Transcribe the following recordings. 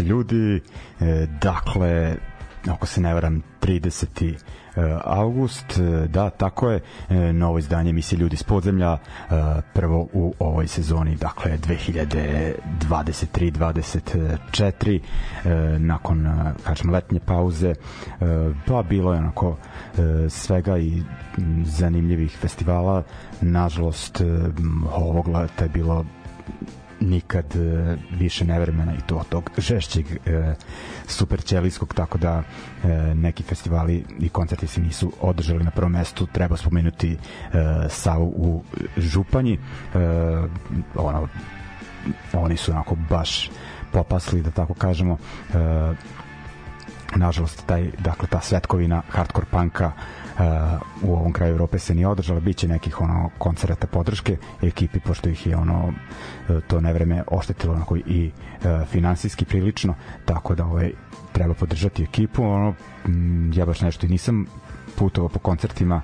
Večer ljudi. E, dakle, ako se ne varam, 30. E, august, e, da, tako je, e, novo izdanje emisije Ljudi s podzemlja, prvo u ovoj sezoni, dakle 2023-24, nakon, kažem, letnje pauze, pa bilo je onako svega i zanimljivih festivala, nažalost ovog leta je bilo nikad e, više nevremena i to tog žešćeg e, super ćelijskog, tako da e, neki festivali i koncerti se nisu održali na prvom mestu. Treba spomenuti e, Savu u Županji. E, ono, oni su onako baš popasli, da tako kažemo. E, nažalost, taj, dakle, ta svetkovina hardcore punka u ovom kraju Evrope se nije održala, biće nekih ono koncerata podrške ekipi pošto ih je ono e, to nevreme oštetilo onako i e, finansijski prilično, tako da ovaj treba podržati ekipu, ono ja baš nešto i nisam putovao po koncertima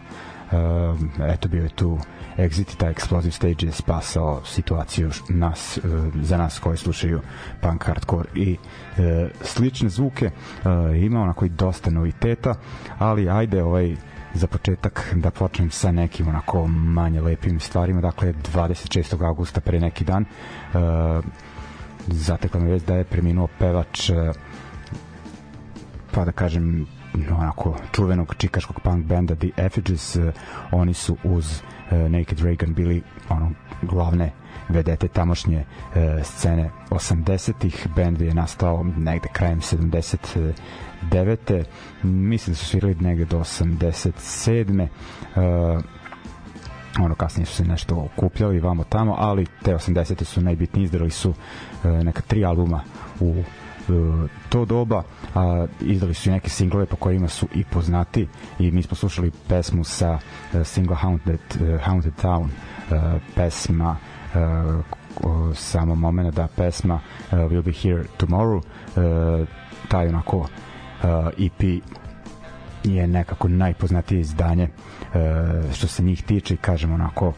eto bio je tu Exit i taj Explosive Stage je spasao situaciju nas, za nas koji slušaju punk hardcore i slične zvuke. Ima onako i dosta noviteta ali ajde ovaj za početak da počnem sa nekim onako manje lepim stvarima dakle 26. augusta pre neki dan uh, zatekla me već da je preminuo pevač uh, pa da kažem onako čuvenog čikaškog punk benda The Effigies uh, oni su uz uh, Naked Reagan bili ono glavne vedete tamošnje uh, scene 80-ih bend je nastao negde krajem 70 9. Mislim da su svirali negde do 87. Uh, ono kasnije su se nešto okupljali vamo tamo, ali te 80. su najbitniji, izdali su uh, neka tri albuma u uh, to doba a, izdali su i neke singlove po kojima su i poznati i mi smo slušali pesmu sa uh, single Haunted, uh, Haunted Town uh, pesma uh, samo momena da pesma uh, Will Be Here Tomorrow uh, taj onako uh, EP je nekako najpoznatije izdanje uh, što se njih tiče kažem onako uh,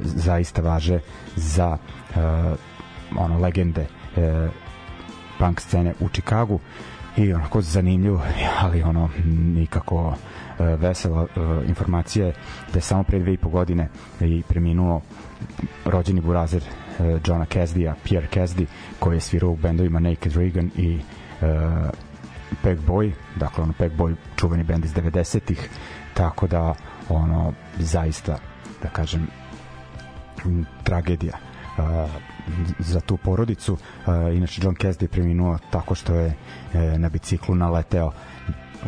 zaista važe za uh, ono legende uh, punk scene u Čikagu i onako zanimljivo ali ono nikako uh, vesela uh, informacija je da je samo pre dve i po godine i preminuo rođeni burazer uh, Johna Casdija, Pierre Casdy koji je svirao u bendovima Naked Reagan i Pack Boy, dakle ono Pack Boy čuveni bend iz 90-ih, tako da ono zaista da kažem tragedija uh, za tu porodicu. Uh, inače John Cassidy je preminuo tako što je uh, na biciklu naleteo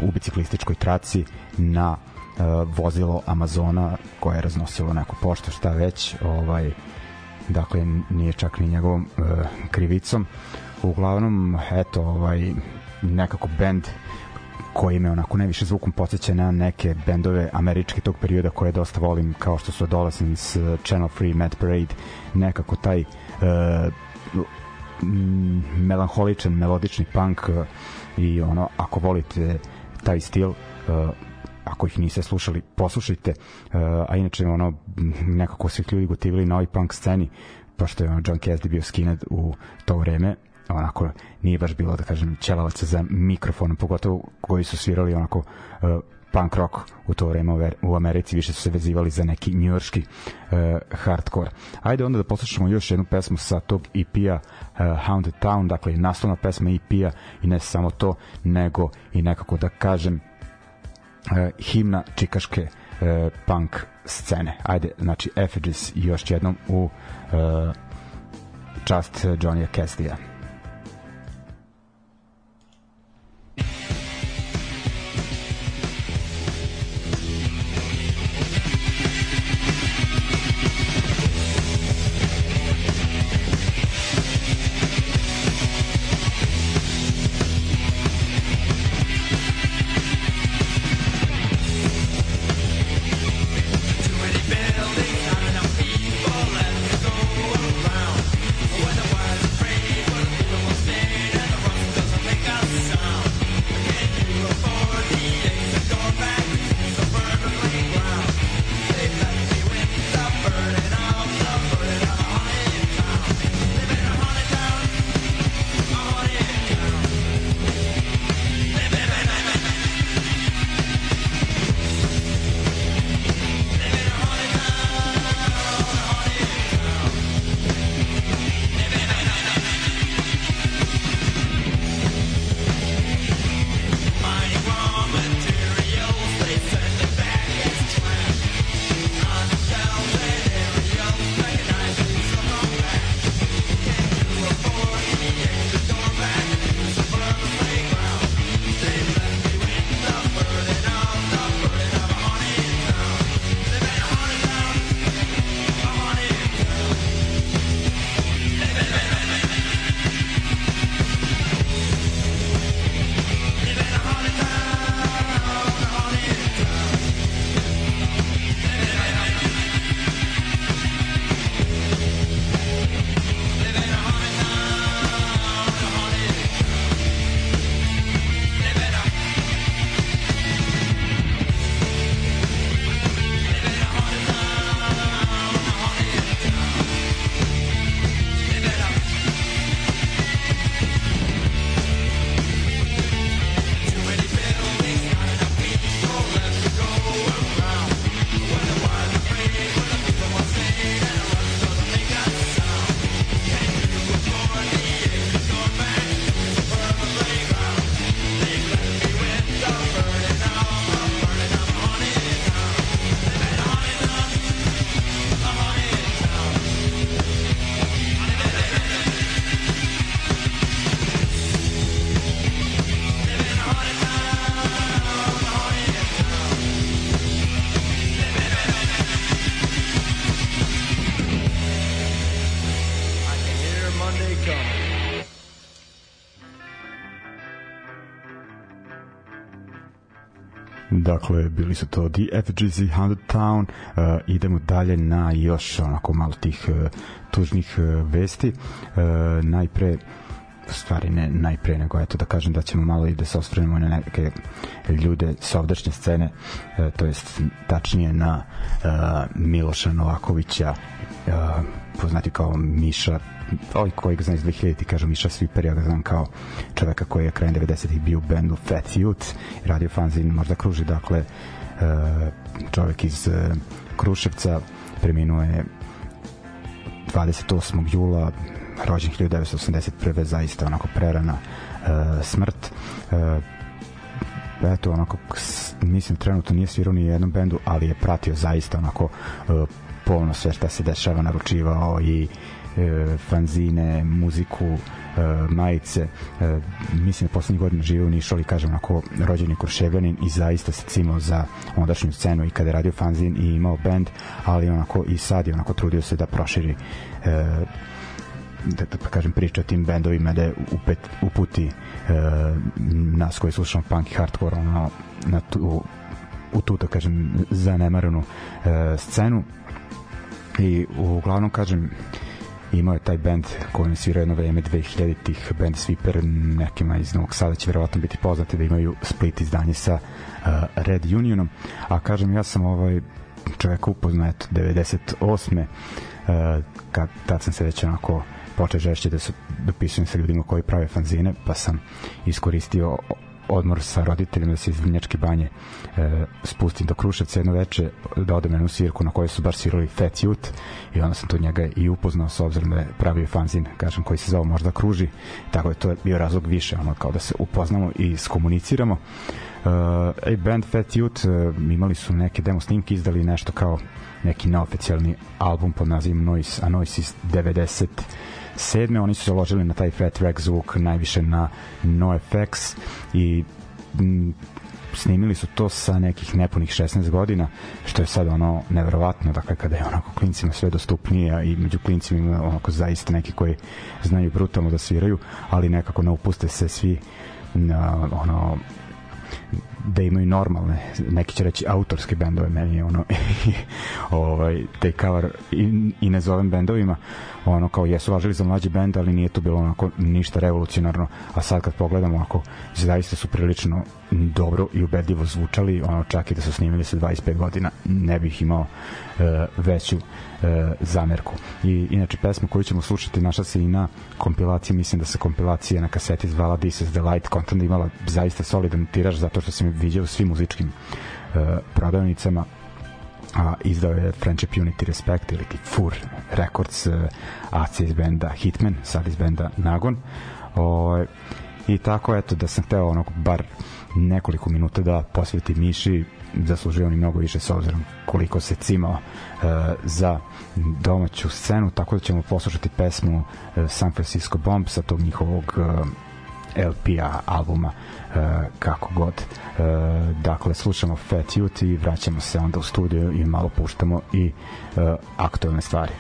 u biciklističkoj traci na uh, vozilo Amazona koje je raznosilo neku poštu šta već ovaj dakle nije čak ni njegovom uh, krivicom. Uglavnom eto ovaj nekako bend koji me onako najviše zvukom podsjeća na neke bendove američke tog perioda koje dosta volim kao što su Adolescence, uh, Channel 3, Mad Parade nekako taj uh, melanholičan, melodični punk i ono, ako volite taj stil uh, ako ih niste slušali, poslušajte uh, a inače ono, nekako se ljudi gotivili na ovoj punk sceni pošto je ono, John Cassidy bio skinhead u to vreme onako nije baš bilo da kažem ćelavaca za mikrofon pogotovo koji su svirali onako uh, punk rock u to vreme u Americi više su se vezivali za neki njujorski uh, hardcore. Ajde onda da poslušamo još jednu pesmu sa tog EP-a uh, Haunted Town, dakle naslovna pesma EP-a i ne samo to, nego i nekako da kažem uh, himna čikaške uh, punk scene. Ajde, znači Effigies još jednom u uh, čast Johnny Cassidy'a. Dakle, bili su to The FGZ 100 Town. Uh, idemo dalje na još onako malo tih uh, tužnih uh, vesti. Uh, najpre stvari ne najpre nego eto da kažem da ćemo malo i da se osvrnemo na neke ljude sa ovdašnje scene uh, to jest tačnije na uh, Miloša Novakovića uh, poznati kao Miša ovaj koji ga znam iz 2000 ti kažu Miša Sviper, ja ga znam kao čoveka koji je krajem 90-ih bio u bendu Fat Youth, radio fanzin možda kruži, dakle uh, čovek iz uh, Kruševca preminuo je 28. jula rođen 1981. zaista onako prerana uh, smrt eto onako mislim trenutno nije svirao ni jednom bendu ali je pratio zaista onako polno sve šta se dešava naručivao i fanzine, muziku, e, majice. E, mislim da poslednjih godina žive u Nišu, ali kažem onako rođeni Kurševljanin i zaista se cimao za ondašnju scenu i kada je radio fanzin i imao band, ali onako i sad je onako trudio se da proširi e, da, da pa kažem priča o tim bendovima da je upet, uputi e, nas koji slušamo punk i hardcore ono, na tu, u tu, da kažem, zanemarenu e, scenu i uglavnom kažem imao je taj band koji je svirao jedno vreme 2000-ih band Sweeper nekima iz Novog Sada će verovatno biti poznati da imaju split izdanje sa uh, Red Unionom a kažem ja sam ovaj čovjek upoznao eto 98. Uh, kad, tad sam se već onako počeo žešće da se dopisujem sa ljudima koji prave fanzine pa sam iskoristio odmor sa roditeljima da se iz Vinjačke banje e, spustim do Kruševca jedno veče da odem na svirku na kojoj su baš svirali Fat Youth i onda sam to njega i upoznao s obzirom da je pravio fanzin kažem koji se zvao možda Kruži. Tako da to je bio razlog više ono kao da se upoznamo i skomuniciramo uh, band Fat Youth uh, imali su neke demo snimke izdali nešto kao neki neoficijalni album pod nazivom Noise, a Noise iz 90 sedme, oni su se ložili na taj Fat Rack zvuk najviše na NoFX i m, snimili su to sa nekih nepunih 16 godina, što je sad ono neverovatno, dakle kada je onako klincima sve dostupnije i među klincima ima onako zaista neki koji znaju brutalno da sviraju, ali nekako ne upuste se svi na ono da imaju normalne, neki će reći autorske bendove, meni je ono ovaj, te cover i, i ne zovem bendovima, ono kao jesu važili za mlađi bend, ali nije to bilo onako ništa revolucionarno, a sad kad pogledamo ako zaista su prilično dobro i ubedljivo zvučali, ono čak i da su snimili se 25 godina, ne bih imao uh, veću uh, zamerku. I inače pesma koju ćemo slušati našla se i na kompilaciji, mislim da se kompilacija na kaseti zvala This is the Light, kontent imala zaista solidan tiraž zato što sam je viđao u svim muzičkim uh, prodavnicama a izdao je Friendship Unity Respect ili FUR Records uh, AC iz benda Hitman, sad iz benda Nagon. O, i tako eto da sam hteo onako bar nekoliko minuta da posveti Miši zaslužuje on i mnogo više s obzirom koliko se cimao uh, za domaću scenu, tako da ćemo poslušati pesmu uh, San Francisco Bomb sa tog njihovog uh, LP-a, albuma, uh, kako god. Uh, dakle, slušamo Fat Youth i vraćamo se onda u studio i malo puštamo i uh, aktualne stvari.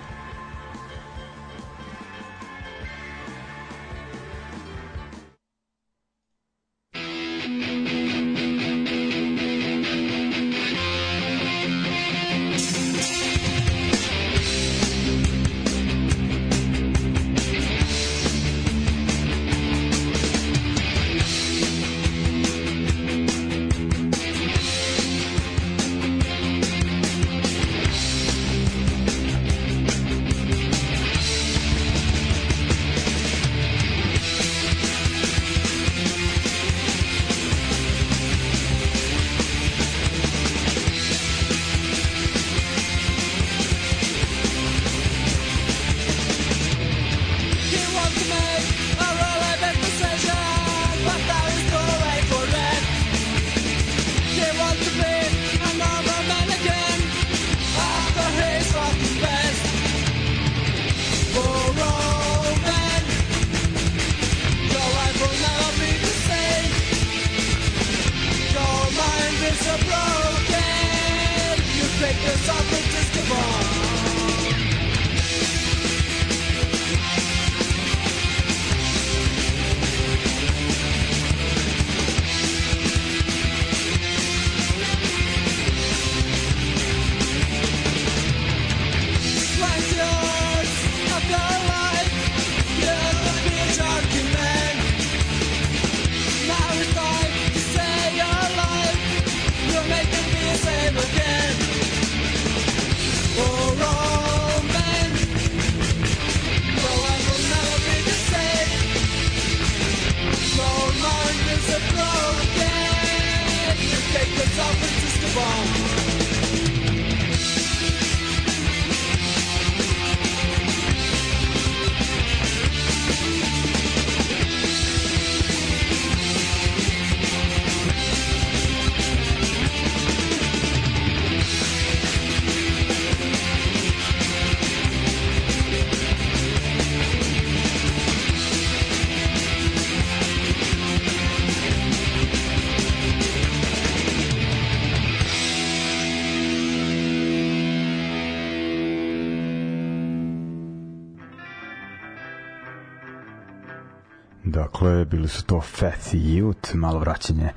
Dakle, bili su to Fat Youth, malo vraćanje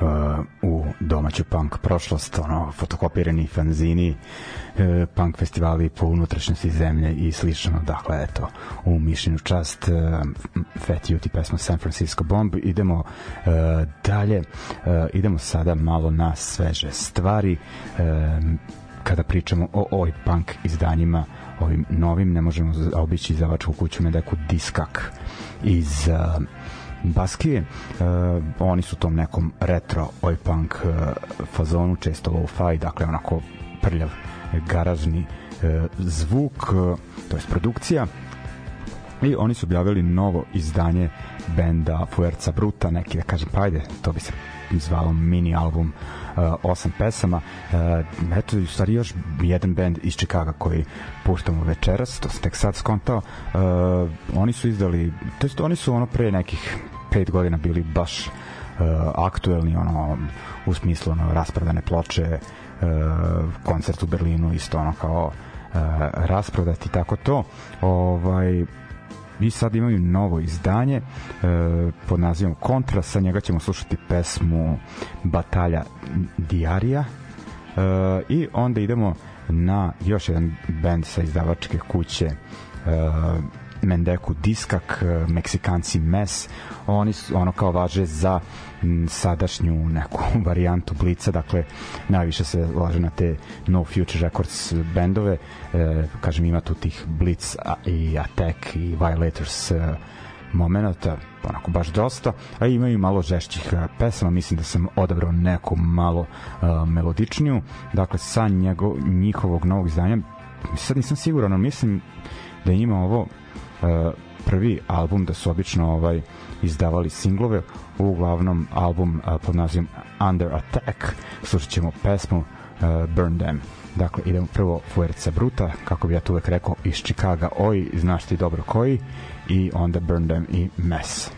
uh, u domaću punk prošlost, ono, fotokopirani fanzini, uh, punk festivali po unutrašnjosti zemlje i slično. Dakle, eto, u mišljenju čast uh, Fat Youth i pesma San Francisco Bomb. Idemo uh, dalje, uh, idemo sada malo na sveže stvari. Uh, kada pričamo o oj punk izdanjima ovim novim, ne možemo obići izdavačku kuću Medeku Diskak iz uh, Baskije. Uh, oni su tom nekom retro oj punk uh, fazonu, često low-fi, dakle onako prljav garažni uh, zvuk, uh, to je produkcija i oni su objavili novo izdanje benda Fuerza Bruta, neki da kažem, pa ajde, to bi se zvalo mini album uh, osam pesama. Uh, eto u stvari još jedan band iz Chicago koji puštamo večeras to sam tek sad skontao. Uh, oni su izdali to jest oni su ono pre nekih pet godina bili baš uh, aktuelni ono u smislu ono rasprodane ploče uh, koncert u Berlinu isto ono kao uh, rasprodati tako to. Ovaj i sad imaju novo izdanje e, pod nazivom Kontra, sa njega ćemo slušati pesmu Batalja Diarija e, i onda idemo na još jedan band sa izdavačke kuće e, Mendeku Diskak, e, Meksikanci Mes, oni su, ono kao važe za sadašnju neku varijantu Blica, dakle najviše se laže na te No Future Records bendove, e, kažem ima tu tih Blitz i Attack i Violators e, momenta, onako baš dosta, a imaju malo žešćih e, pesama, mislim da sam odabrao neku malo uh, melodičniju, dakle sa njego, njihovog novog izdanja, sad nisam siguran, mislim da ima ovo prvi album da su obično ovaj izdavali singlove uglavnom album uh, pod nazivom Under Attack slušat ćemo pesmu uh, Burn Them. Dakle idemo prvo Fuerza Bruta kako bi ja tu uvek rekao iz Chicago oj znaš ti dobro koji i onda Burn Them i Mess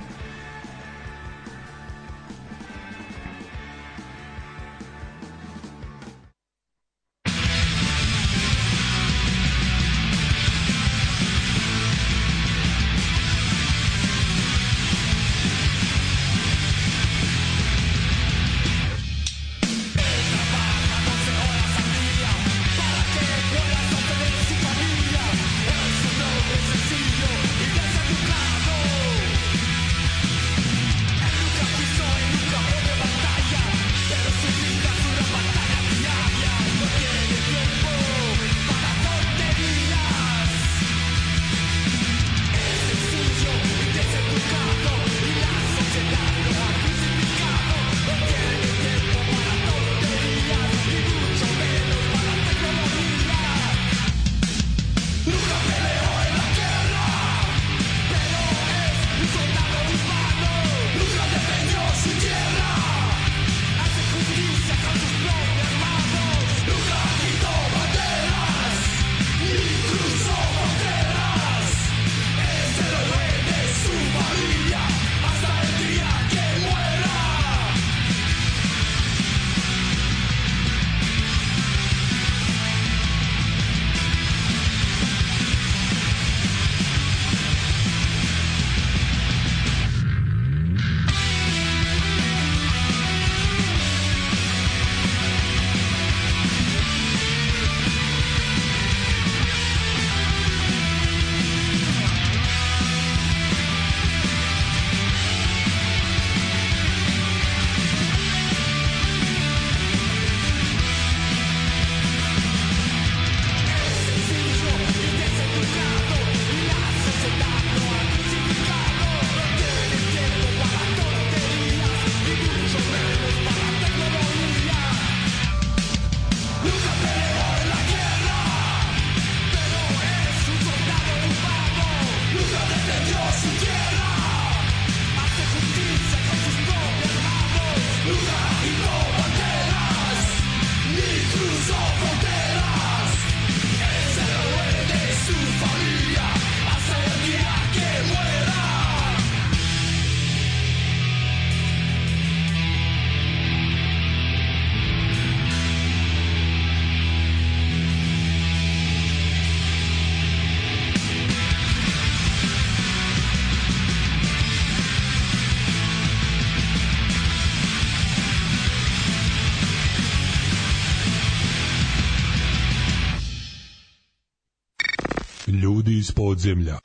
podzemlja.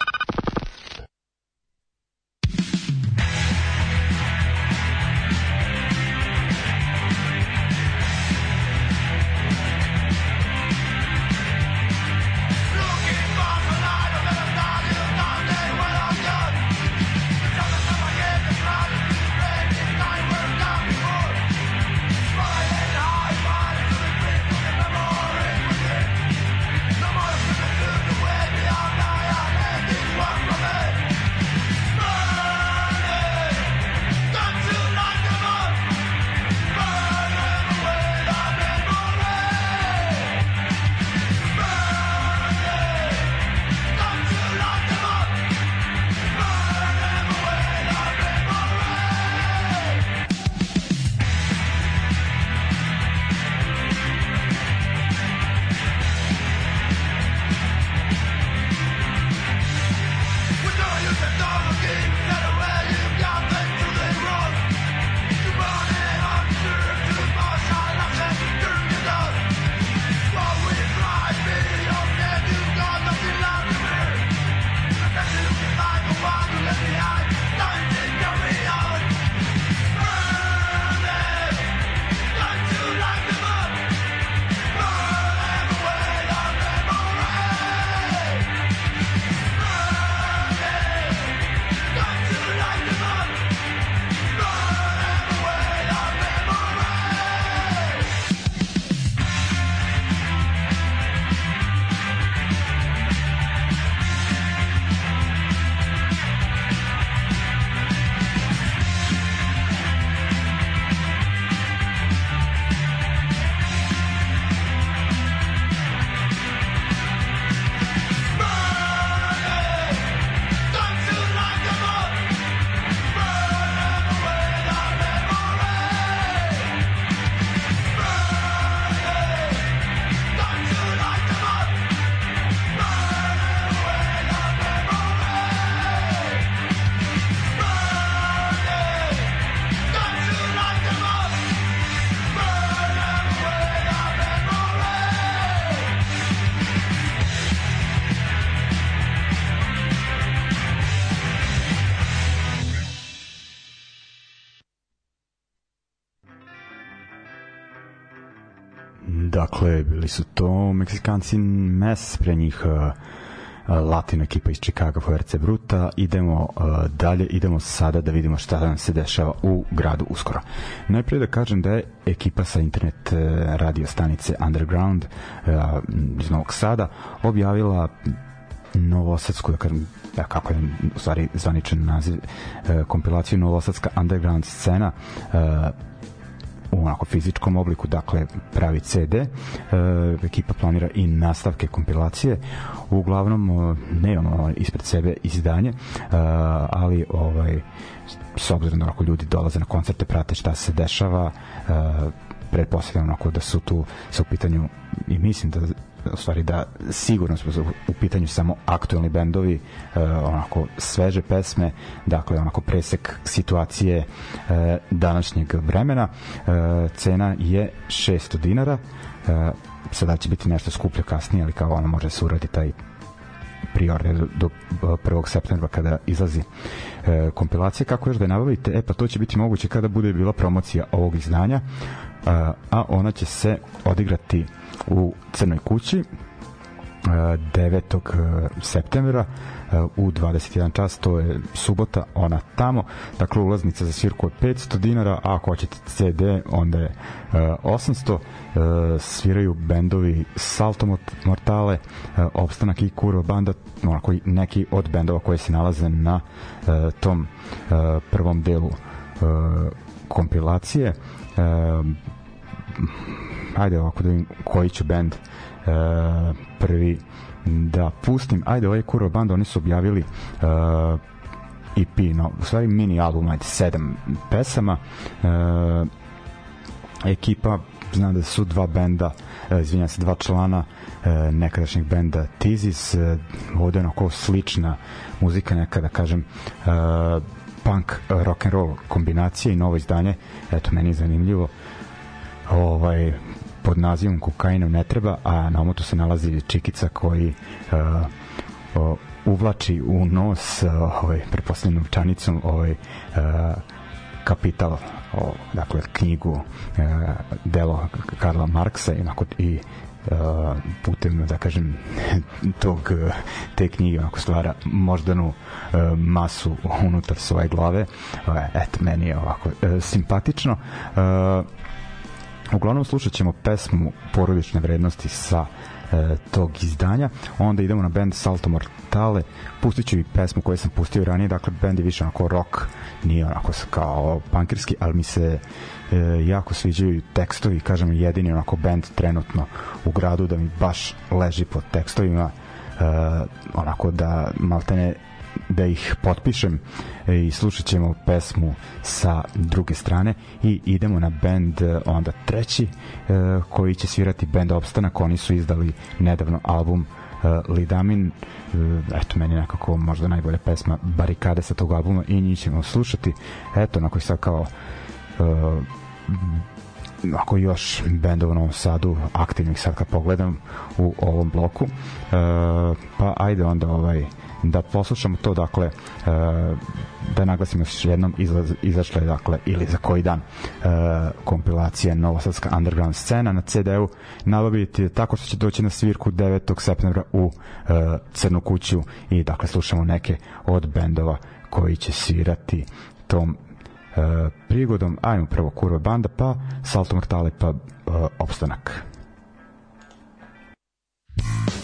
Meksikanci Mes, pre njih uh, latino ekipa iz Chicago FRC Bruta. Idemo uh, dalje, idemo sada da vidimo šta nam se dešava u gradu uskoro. Najprije da kažem da je ekipa sa internet uh, radio stanice Underground uh, iz Novog Sada objavila novosadsku, da kažem, da kako je u stvari zvaničan naziv uh, kompilaciju Novosadska underground scena uh, u onako fizičkom obliku, dakle pravi CD. E, ekipa planira i nastavke kompilacije. Uglavnom e, nemamo ispred sebe izdanje, e, ali ovaj s obzirom da ako ljudi dolaze na koncerte, prate šta se dešava, e, pretpostavljam onako da su tu sa u pitanju i mislim da u stvari da sigurno su u pitanju samo aktuelni bendovi uh, onako sveže pesme dakle onako presek situacije uh, današnjeg vremena. Uh, cena je 600 dinara. Uh, sada će biti nešto skuplje kasnije ali kao ono može se uradi taj priorder do, do 1. septembra kada izlazi e, kompilacija kako još da je nabavite e pa to će biti moguće kada bude bila promocija ovog izdanja a, a ona će se odigrati u Crnoj kući 9. E, septembra e, u 21 čas, to je subota, ona tamo. Dakle, ulaznica za svirku je 500 dinara, a ako hoćete CD, onda je 800. E, sviraju bendovi Salto Mortale, Opstanak i Kurva banda, onako neki od bendova koji se nalaze na tom prvom delu kompilacije ajde ovako da vidim koji će band uh, prvi da pustim. Ajde, ovaj Kuro band, oni su objavili uh, EP, no, u stvari mini album, ajde, sedam pesama. Uh, ekipa, znam da su dva benda, uh, izvinjam se, dva člana uh, nekadašnjeg benda Tizis, uh, ovde je onako slična muzika, nekada kažem, uh, punk, rock and roll kombinacija i novo izdanje, eto, meni je zanimljivo. Ovaj, pod nazivom kokainom ne treba, a na omotu se nalazi čikica koji uh, o, uvlači u nos ovaj preposlednjom novčanicom ovaj kapital o, dakle knjigu e, delo Karla Marksa i, uh, putem da kažem tog te knjige onako stvara moždanu uh, masu unutar svoje glave uh, eto meni je ovako uh, simpatično uh, uglavnom slušat ćemo pesmu porodične vrednosti sa e, tog izdanja. Onda idemo na band Salto Mortale. Pustit ću i pesmu koju sam pustio ranije, dakle band je više onako rock, nije onako kao punkirski, ali mi se e, jako sviđaju tekstovi, kažem jedini onako band trenutno u gradu da mi baš leži pod tekstovima e, onako da maltene da ih potpišem e, i slušat ćemo pesmu sa druge strane. I idemo na band e, onda treći e, koji će svirati band Opstanak. Oni su izdali nedavno album Lidamin. Eto meni nekako možda najbolja pesma Barikade sa tog albuma i njih ćemo slušati. Eto na koji sad kao ako još bendova u Novom Sadu aktivnih sad kad pogledam u ovom bloku pa ajde onda ovaj da poslušamo to dakle e, da naglasimo još jednom izlaz, izašla je dakle ili za koji dan e, kompilacija Novosadska underground scena na CD-u nabaviti tako što će doći na svirku 9. septembra u e, Crnu kuću i dakle slušamo neke od bendova koji će svirati tom e, prigodom ajmo prvo Kurva banda pa Salto Maktale pa e, Opstanak ljudi iz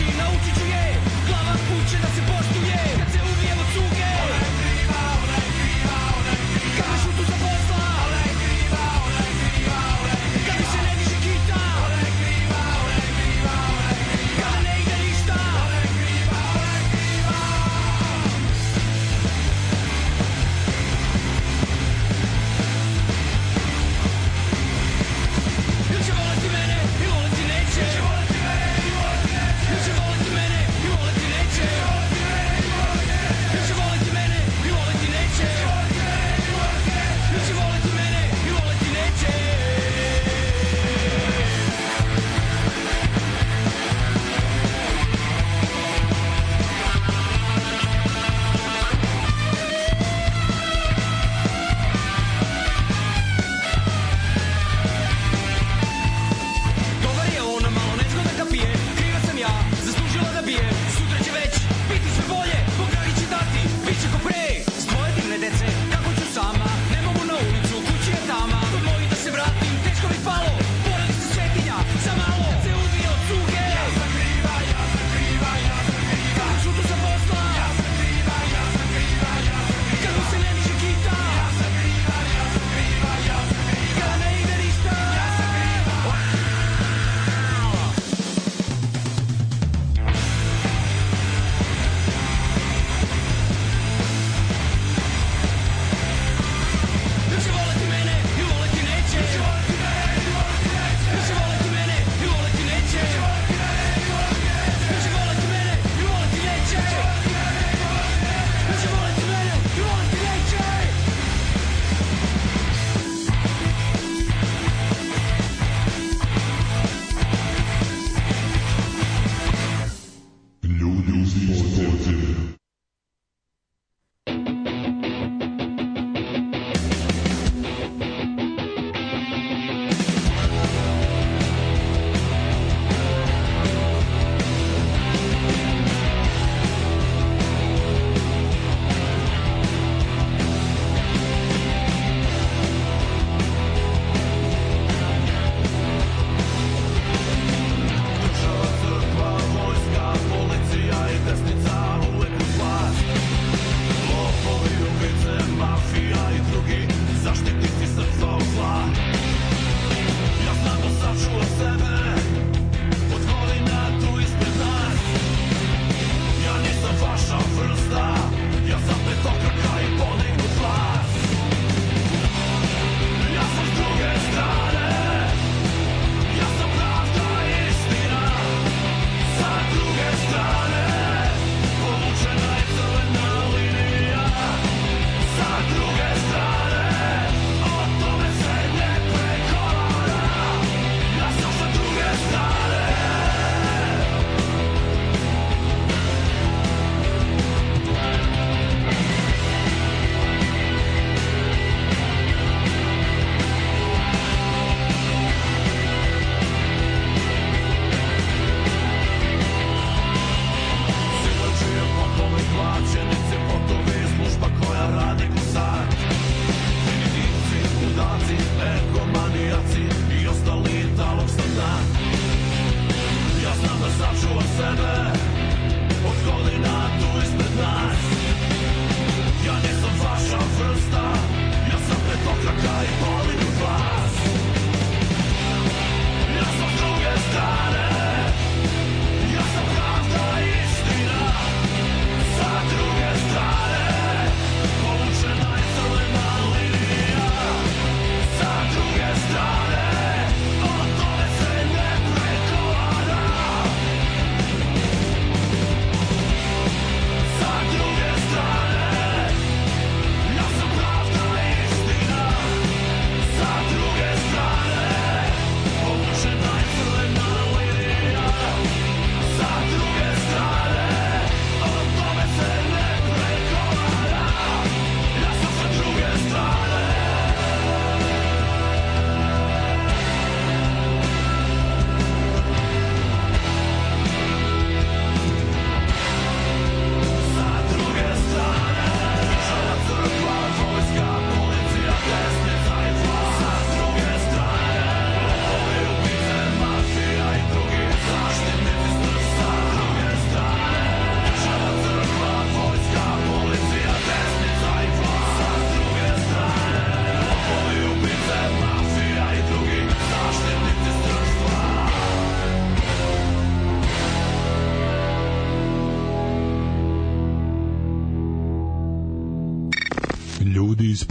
Znači, naučit ću je, glava kuće da se poštuje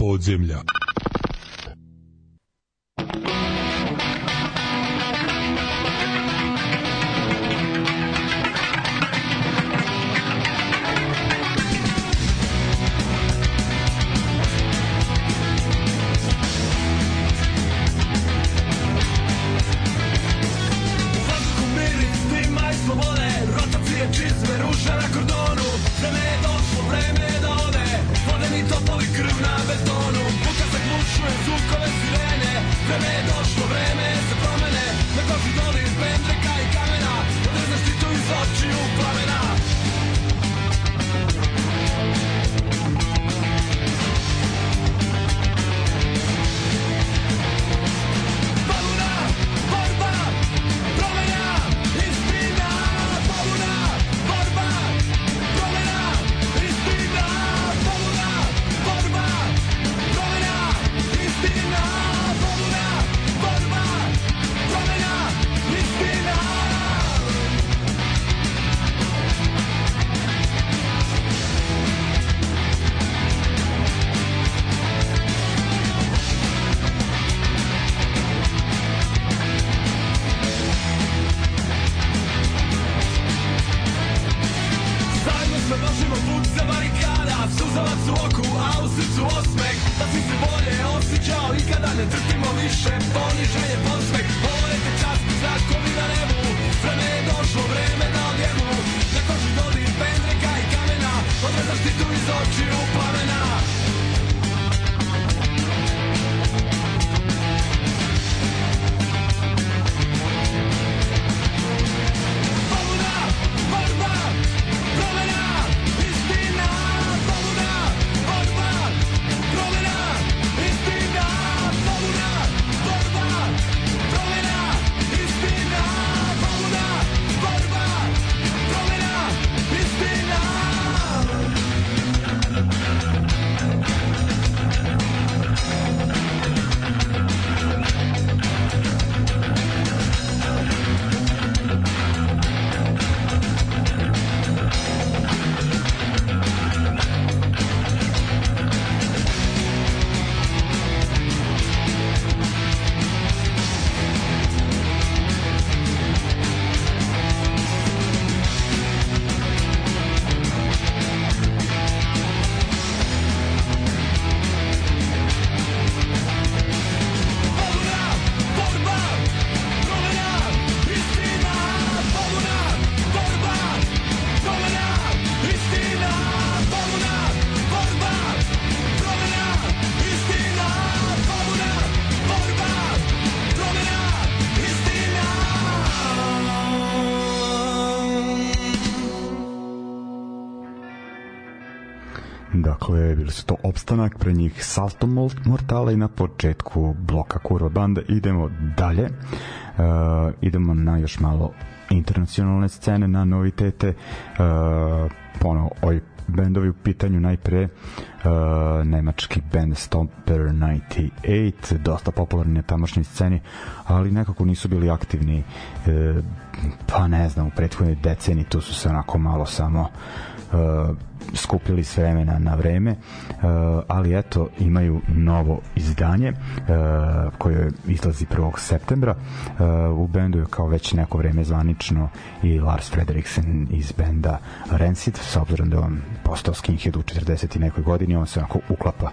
podzemlja. Opstanak, pre njih Salto Mortala i na početku bloka Kurva Banda. Idemo dalje, uh, idemo na još malo internacionalne scene, na novitete, uh, ponovo ovi bendovi u pitanju. Najpre uh, nemački band Stomper 98 dosta popularni na tamošnjoj sceni ali nekako nisu bili aktivni uh, pa ne znam u prethodnoj deceniji tu su se onako malo samo uh, skupili s vremena na vreme, uh, ali eto, imaju novo izdanje uh, koje izlazi 1. septembra. Uh, u bendu je kao već neko vreme zvanično i Lars Frederiksen iz benda Rancid, s obzirom da on postao skinhead u 40. i nekoj godini, on se onako uklapa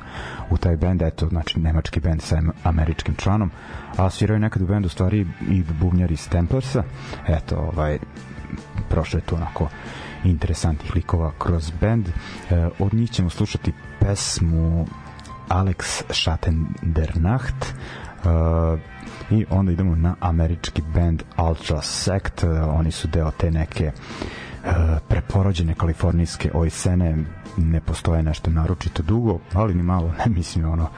u taj bend, eto, znači nemački bend sa američkim članom, a sviraju nekad u bendu stvari i bubnjari iz Templarsa, eto, ovaj, prošlo je to onako interesantnih likova kroz band. E, od njih ćemo slušati pesmu Alex Schattendernacht e, i onda idemo na američki band Ultra Sect. E, oni su deo te neke e, preporođene kalifornijske oj scene ne postoje nešto naročito dugo, ali ni malo, ne mislim ono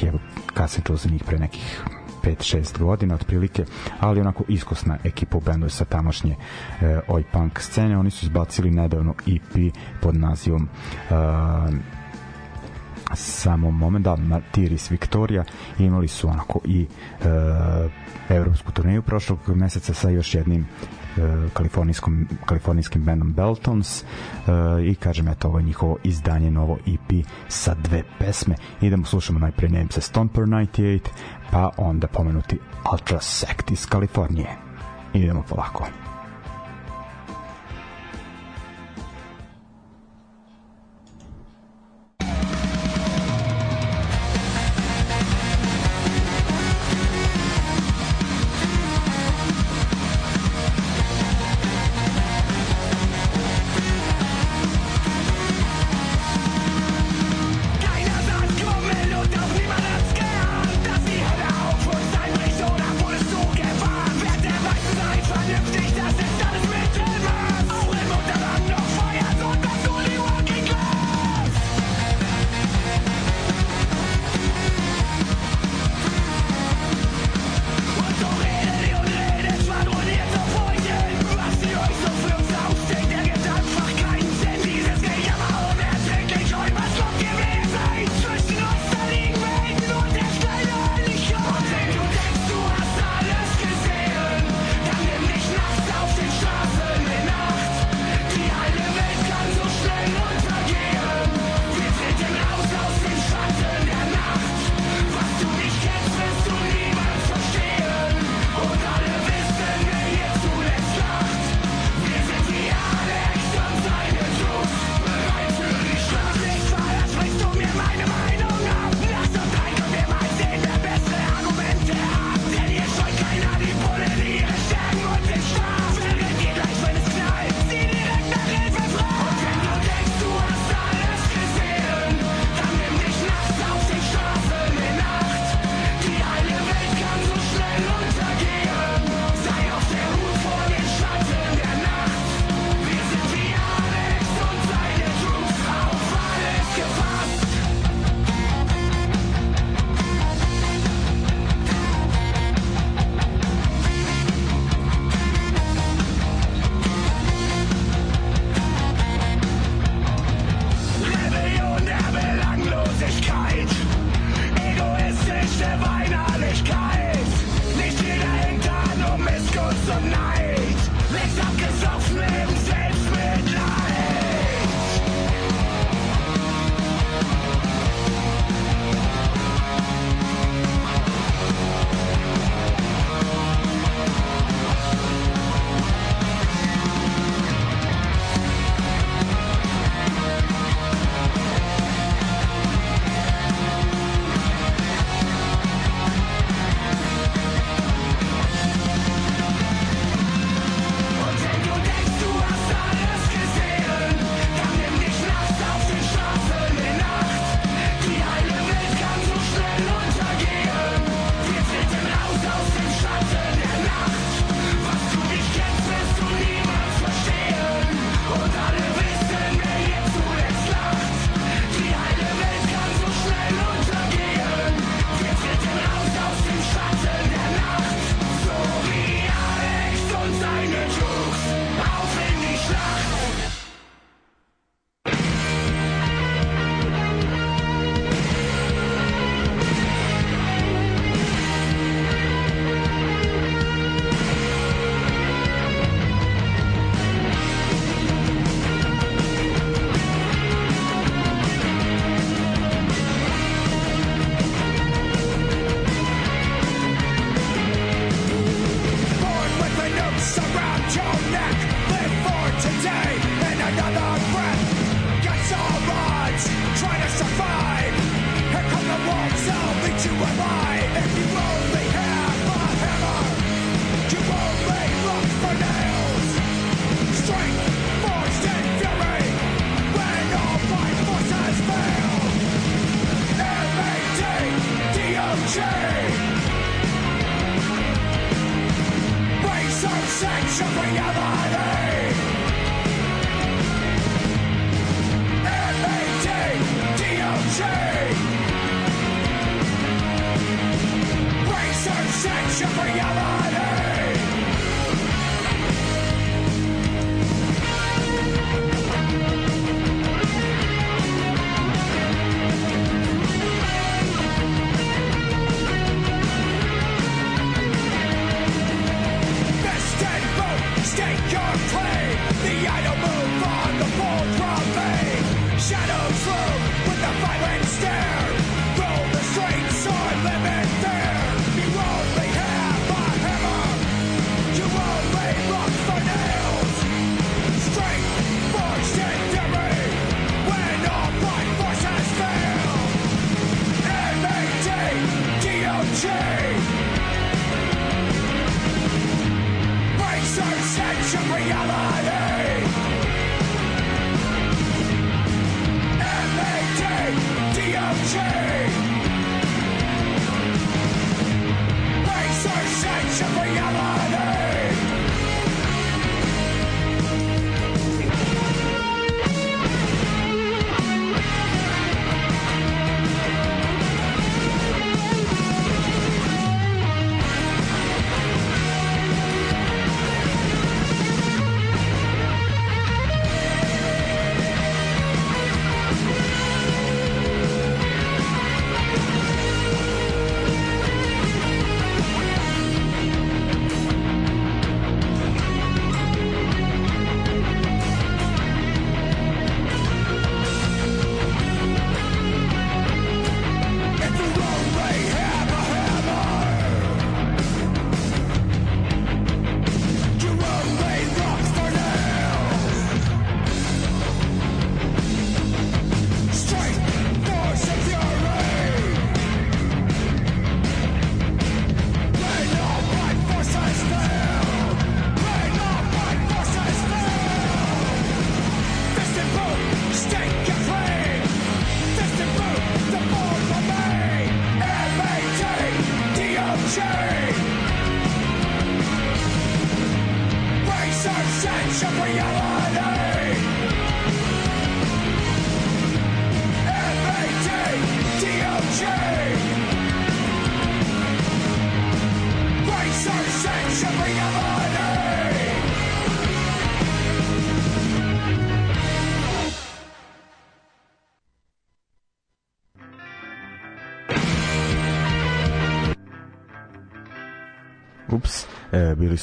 je, kad sam čuo za njih pre nekih 5-6 godina otprilike, ali onako iskosna ekipa u bendu sa tamošnje e, oj punk scene. Oni su izbacili nedavno EP pod nazivom uh, samo moment da Martiris Victoria imali su onako i e, evropsku turneju prošlog meseca sa još jednim e, kalifornijskom, kalifornijskim bandom Beltons e, i kažem eto ovo je njihovo izdanje novo EP sa dve pesme idemo slušamo najpre Name se Stomper 98 pa onda pomenuti Ultra Sect iz Kalifornije. Idemo polako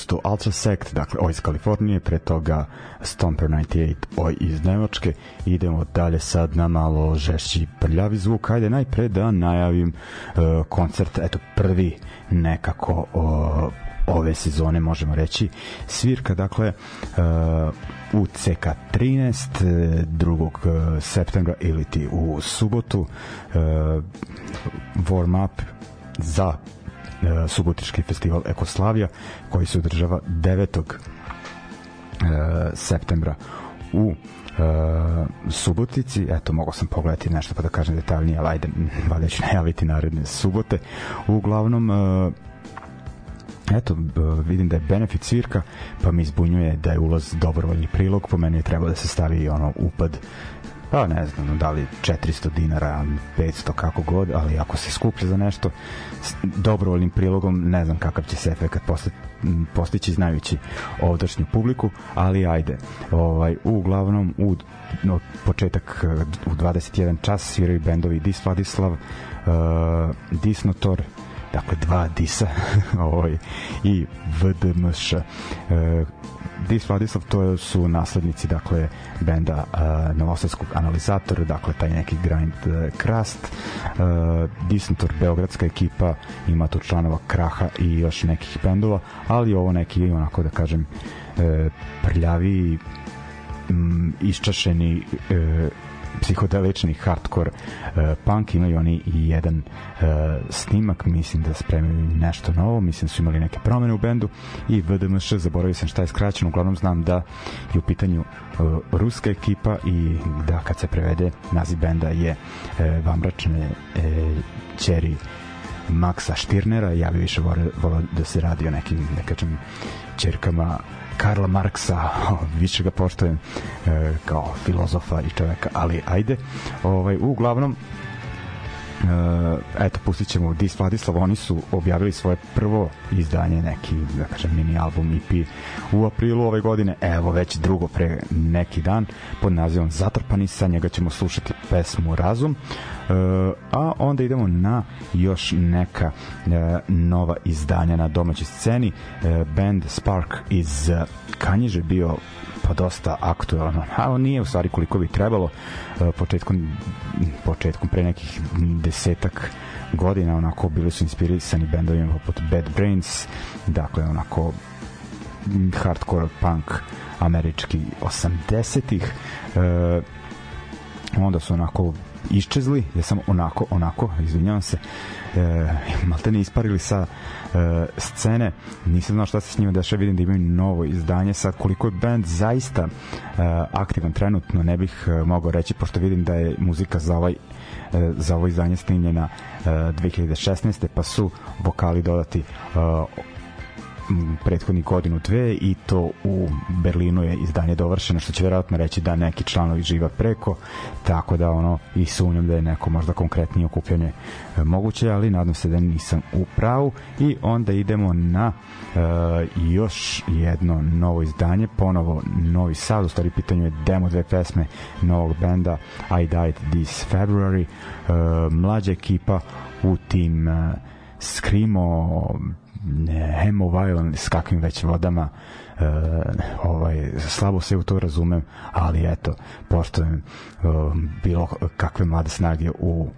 to Ultra Sect, dakle oj iz Kalifornije, pre toga Stomper 98, oj iz Nemačke. Idemo dalje sad na malo žešći prljavi zvuk. Ajde najpre da najavim uh, koncert, eto prvi nekako uh, ove sezone možemo reći svirka dakle uh, u CK 13 2. septembra ili ti u subotu uh, warm up za subotički festival Ekoslavija koji se održava 9. E, septembra u e, Subotici, eto mogu sam pogledati nešto pa da kažem detaljnije, ali ajde, valjda ću najaviti naredne subote. Uglavnom, e, eto, e, vidim da je benefit svirka, pa mi izbunjuje da je ulaz dobrovoljni prilog, po meni je trebao da se stavi ono upad pa ne znam, da li 400 dinara, 500, kako god, ali ako se skuplja za nešto, dobrovoljnim prilogom, ne znam kakav će se efekt postići znajući ovdašnju publiku, ali ajde. Ovaj, uglavnom, u no, početak u 21 čas sviraju bendovi Dis Vladislav, uh, Disnotor, dakle dva Disa ovaj, i VDMŠ. Uh, Dis Vladislav to su naslednici dakle benda uh, Novosadskog analizatora, dakle taj neki grind uh, krast. Uh, Disnator beogradska ekipa ima tu članova Kraha i još nekih bendova, ali ovo neki onako da kažem uh, prljavi um, iščašeni uh, psihodelični hardcore uh, punk imaju oni i jedan uh, snimak mislim da spremaju nešto novo mislim da su imali neke promene u bendu i VDMŠ zaboravio sam šta je skraćeno uglavnom znam da je u pitanju uh, ruska ekipa i da kad se prevede naziv benda je uh, Vambračne uh, Čeri Maksa Štirnera ja bi više volao da se radi o nekim nekačem čerkama Karla Marksa, više ga poštojem e, kao filozofa i čoveka, ali ajde. Ovaj, uglavnom, Uh, eto, pustit ćemo Dis Vladislav, oni su objavili svoje prvo izdanje, neki, da kažem, mini album EP u aprilu ove godine, evo već drugo pre neki dan, pod nazivom Zatrpani, sa njega ćemo slušati pesmu Razum, a onda idemo na još neka uh, nova izdanja na domaćoj sceni, uh, band Spark iz Kanjiže bio pa dosta aktuelno. A on nije u stvari koliko bi trebalo početkom početkom pre nekih desetak godina onako bili su inspirisani bendovima poput Bad Brains, dakle onako hardcore punk američki 80-ih. E, onda su onako iščezli, ja sam onako, onako, izvinjavam se, e, malte ne isparili sa e, scene, nisam znao šta se s njima dešava, vidim da imaju novo izdanje, sad koliko je band zaista e, aktivan trenutno, ne bih e, mogao reći, pošto vidim da je muzika za ovaj e, za ovo izdanje snimljena e, 2016. pa su vokali dodati prethodni godinu dve i to u Berlinu je izdanje dovršeno što će verovatno reći da neki članovi živa preko tako da ono i sumnjam da je neko možda konkretnije okupljanje e, moguće ali nadam se da nisam u pravu. I onda idemo na e, još jedno novo izdanje ponovo Novi Sad u stvari pitanju je demo dve pesme novog benda I Died This February. E, mlađa ekipa u tim e, Screamo Hemo Violent s kakvim već vodama uh, ovaj, slabo se u to razumem ali eto, poštojem uh, bilo kakve mlade snage u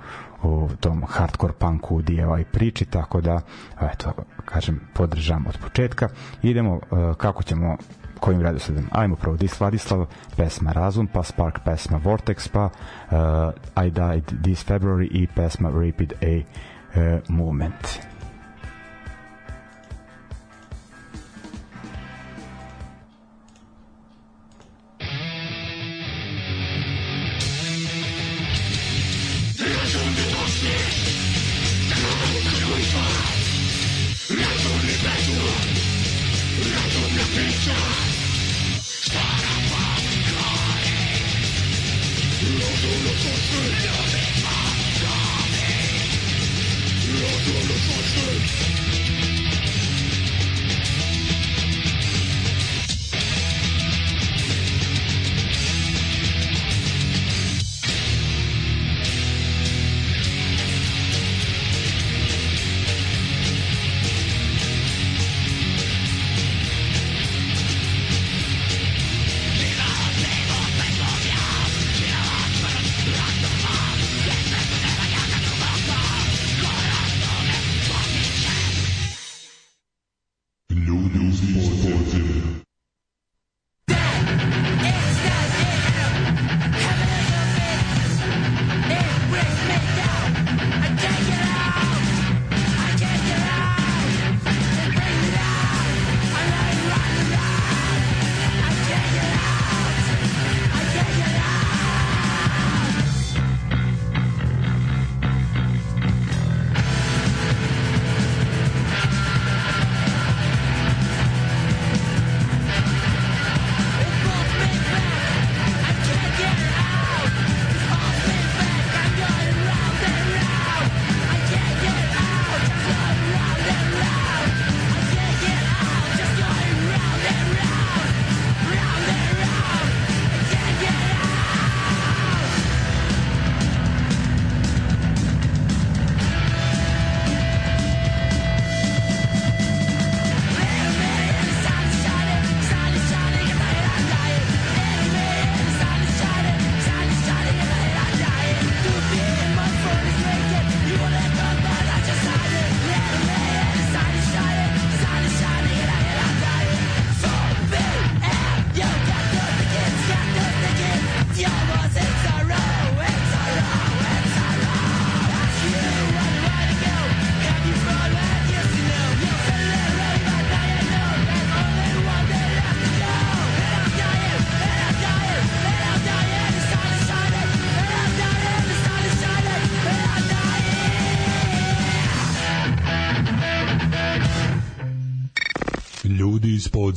u tom hardcore punku DIY priči, tako da eto, kažem, podržam od početka. Idemo uh, kako ćemo kojim redosledom. Ajmo prvo Dis Vladislav, pesma Razum, pa Spark pesma Vortex, pa uh, I Died This February i pesma Rapid A uh, Movement.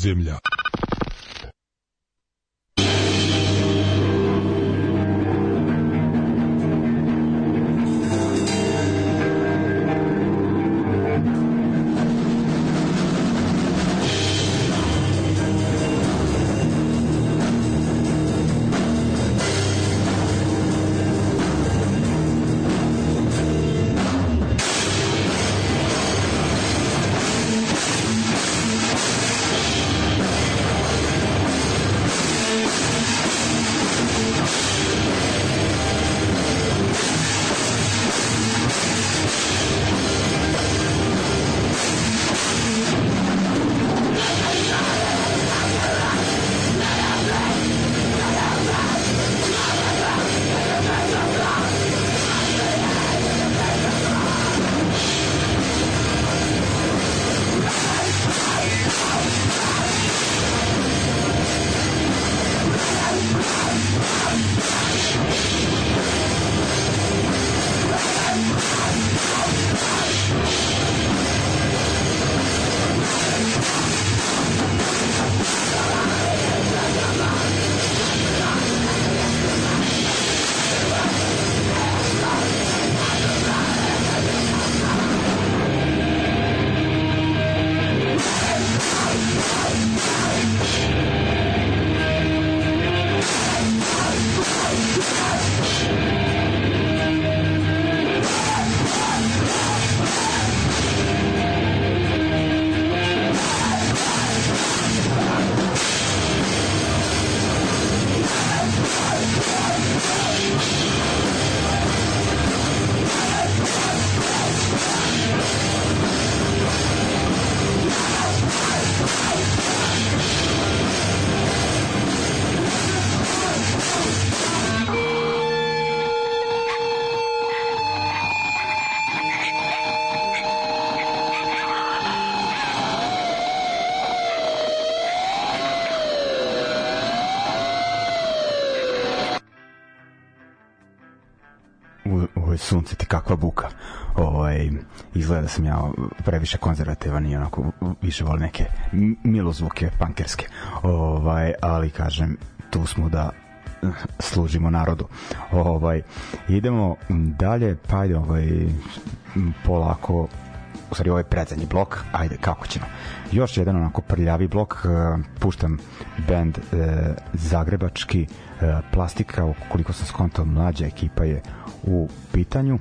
Podzemlja. Sam ja previše konzervativan i onako više volim neke milozvuke pankerske ovaj, ali kažem tu smo da služimo narodu. Ovaj idemo dalje, pa ajde ovaj polako u stvari ovaj predzadnji blok, ajde kako ćemo. Još jedan onako prljavi blok, uh, puštam band uh, zagrebački plastika, koliko sam skontao mlađa ekipa je u pitanju.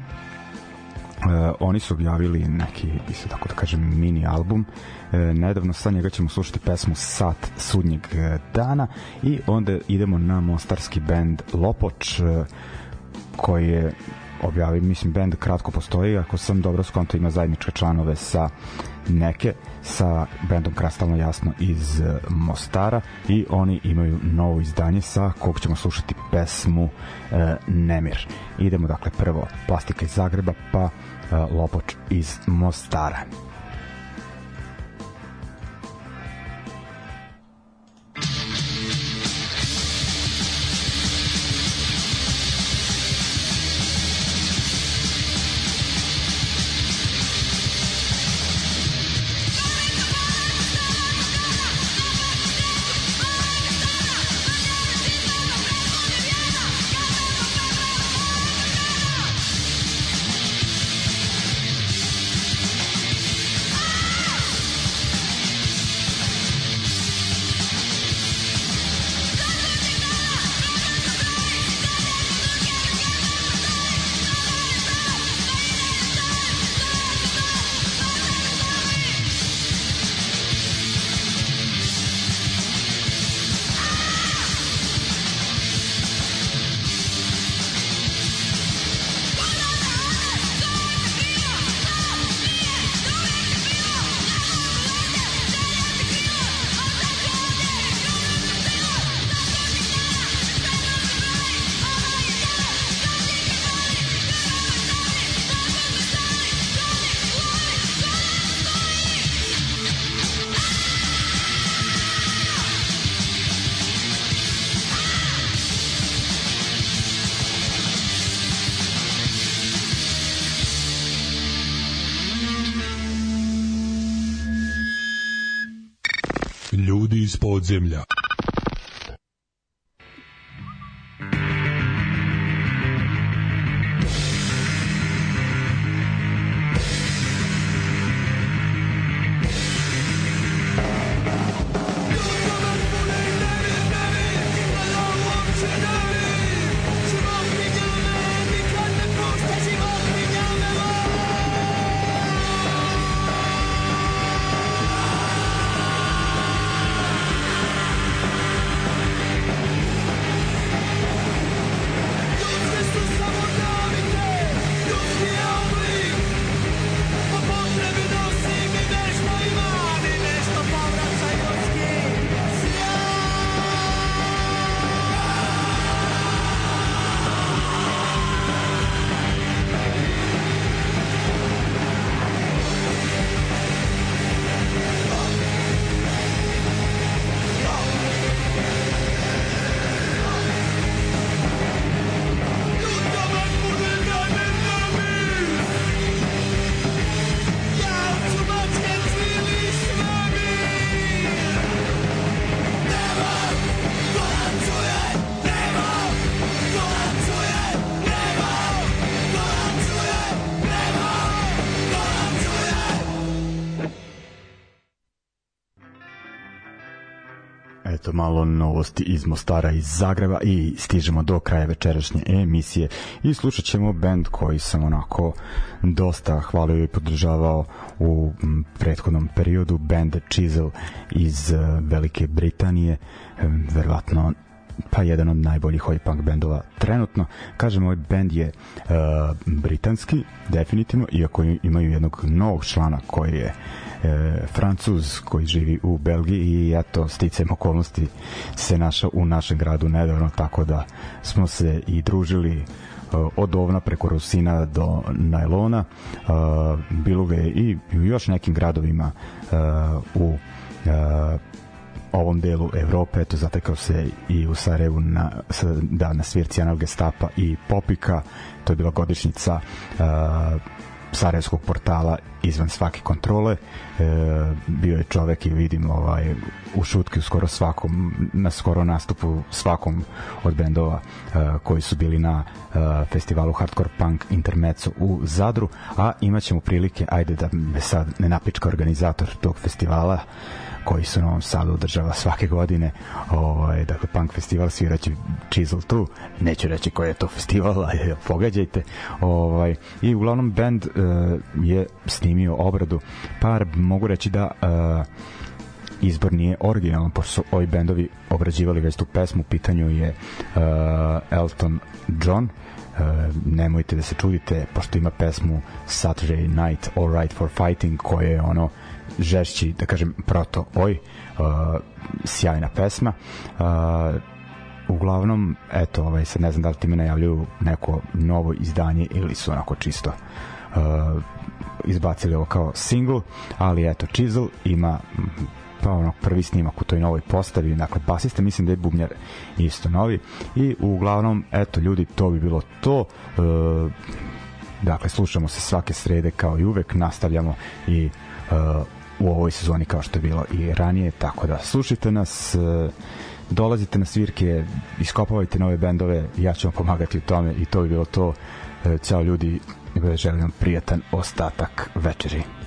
Uh, oni su objavili neki, isto tako da kažem, mini album. Uh, nedavno sa njega ćemo slušati pesmu Sat sudnjeg dana i onda idemo na mostarski band Lopoč uh, koji je objavi, mislim, band kratko postoji, ako sam dobro skonto ima zajedničke članove sa neke, sa bendom Krastalno jasno iz e, Mostara i oni imaju novo izdanje sa kog ćemo slušati pesmu e, Nemir. Idemo dakle prvo Plastika iz Zagreba pa e, Lopoč iz Mostara. Podzemlja. Malo novosti iz Mostara iz Zagreba i stižemo do kraja večerašnje emisije i slušat ćemo band koji sam onako dosta hvalio i podržavao u prethodnom periodu, band Chisel iz e, Velike Britanije, e, verovatno pa jedan od najboljih oi punk bendova trenutno. Kažem, ovaj bend je uh, britanski, definitivno, iako imaju jednog novog člana koji je e, Francuz koji živi u Belgiji i eto sticam okolnosti se našao u našem gradu nedavno tako da smo se i družili e, od ovna preko Rusina do Najlona. E, bilo ga je i u još nekim gradovima e, u ovom delu Evrope, eto zatekao se i u Sarajevu na, da, na svirci Anal Gestapa i Popika, to je bila godišnjica uh, Sarajevskog portala izvan svake kontrole. E, bio je čovek i vidim ovaj u šutki u skoro svakom na skoro nastupu svakom od bendova e, koji su bili na e, festivalu Hardcore Punk Intermezzo u Zadru. A imaćemo prilike ajde da me sad ne napička organizator tog festivala koji su na Novom Sadu održava svake godine ovaj, dakle punk festival sviraće Chisel tu. Neću reći koji je to festival ali pogađajte ovaj, i uglavnom band uh, je snimio obradu. Par mogu reći da uh, izbor nije originalan pošto su ovi bendovi obrađivali već tu pesmu. U pitanju je uh, Elton John. Uh, nemojte da se čudite pošto ima pesmu Saturday Night All Right for Fighting koje je ono žešći, da kažem, proto. Oj, uh, sjajna pesma. Uh, uglavnom, eto, ovaj, sad ne znam da li ti me najavljuju neko novo izdanje ili su onako čisto uh, izbacili ovo kao single, ali eto, Chisel ima pa ono prvi snimak u toj novoj postavi. Dakle basista mislim da je bubnjar isto novi. I uglavnom eto ljudi to bi bilo to. E, dakle slušamo se svake srede kao i uvek. Nastavljamo i e, u ovoj sezoni kao što je bilo i ranije, tako da slušajte nas, e, dolazite na svirke, iskopavajte nove bendove, ja ću vam pomagati u tome i to bi bilo to. E, ćao ljudi, želim vam prijatan ostatak večeri.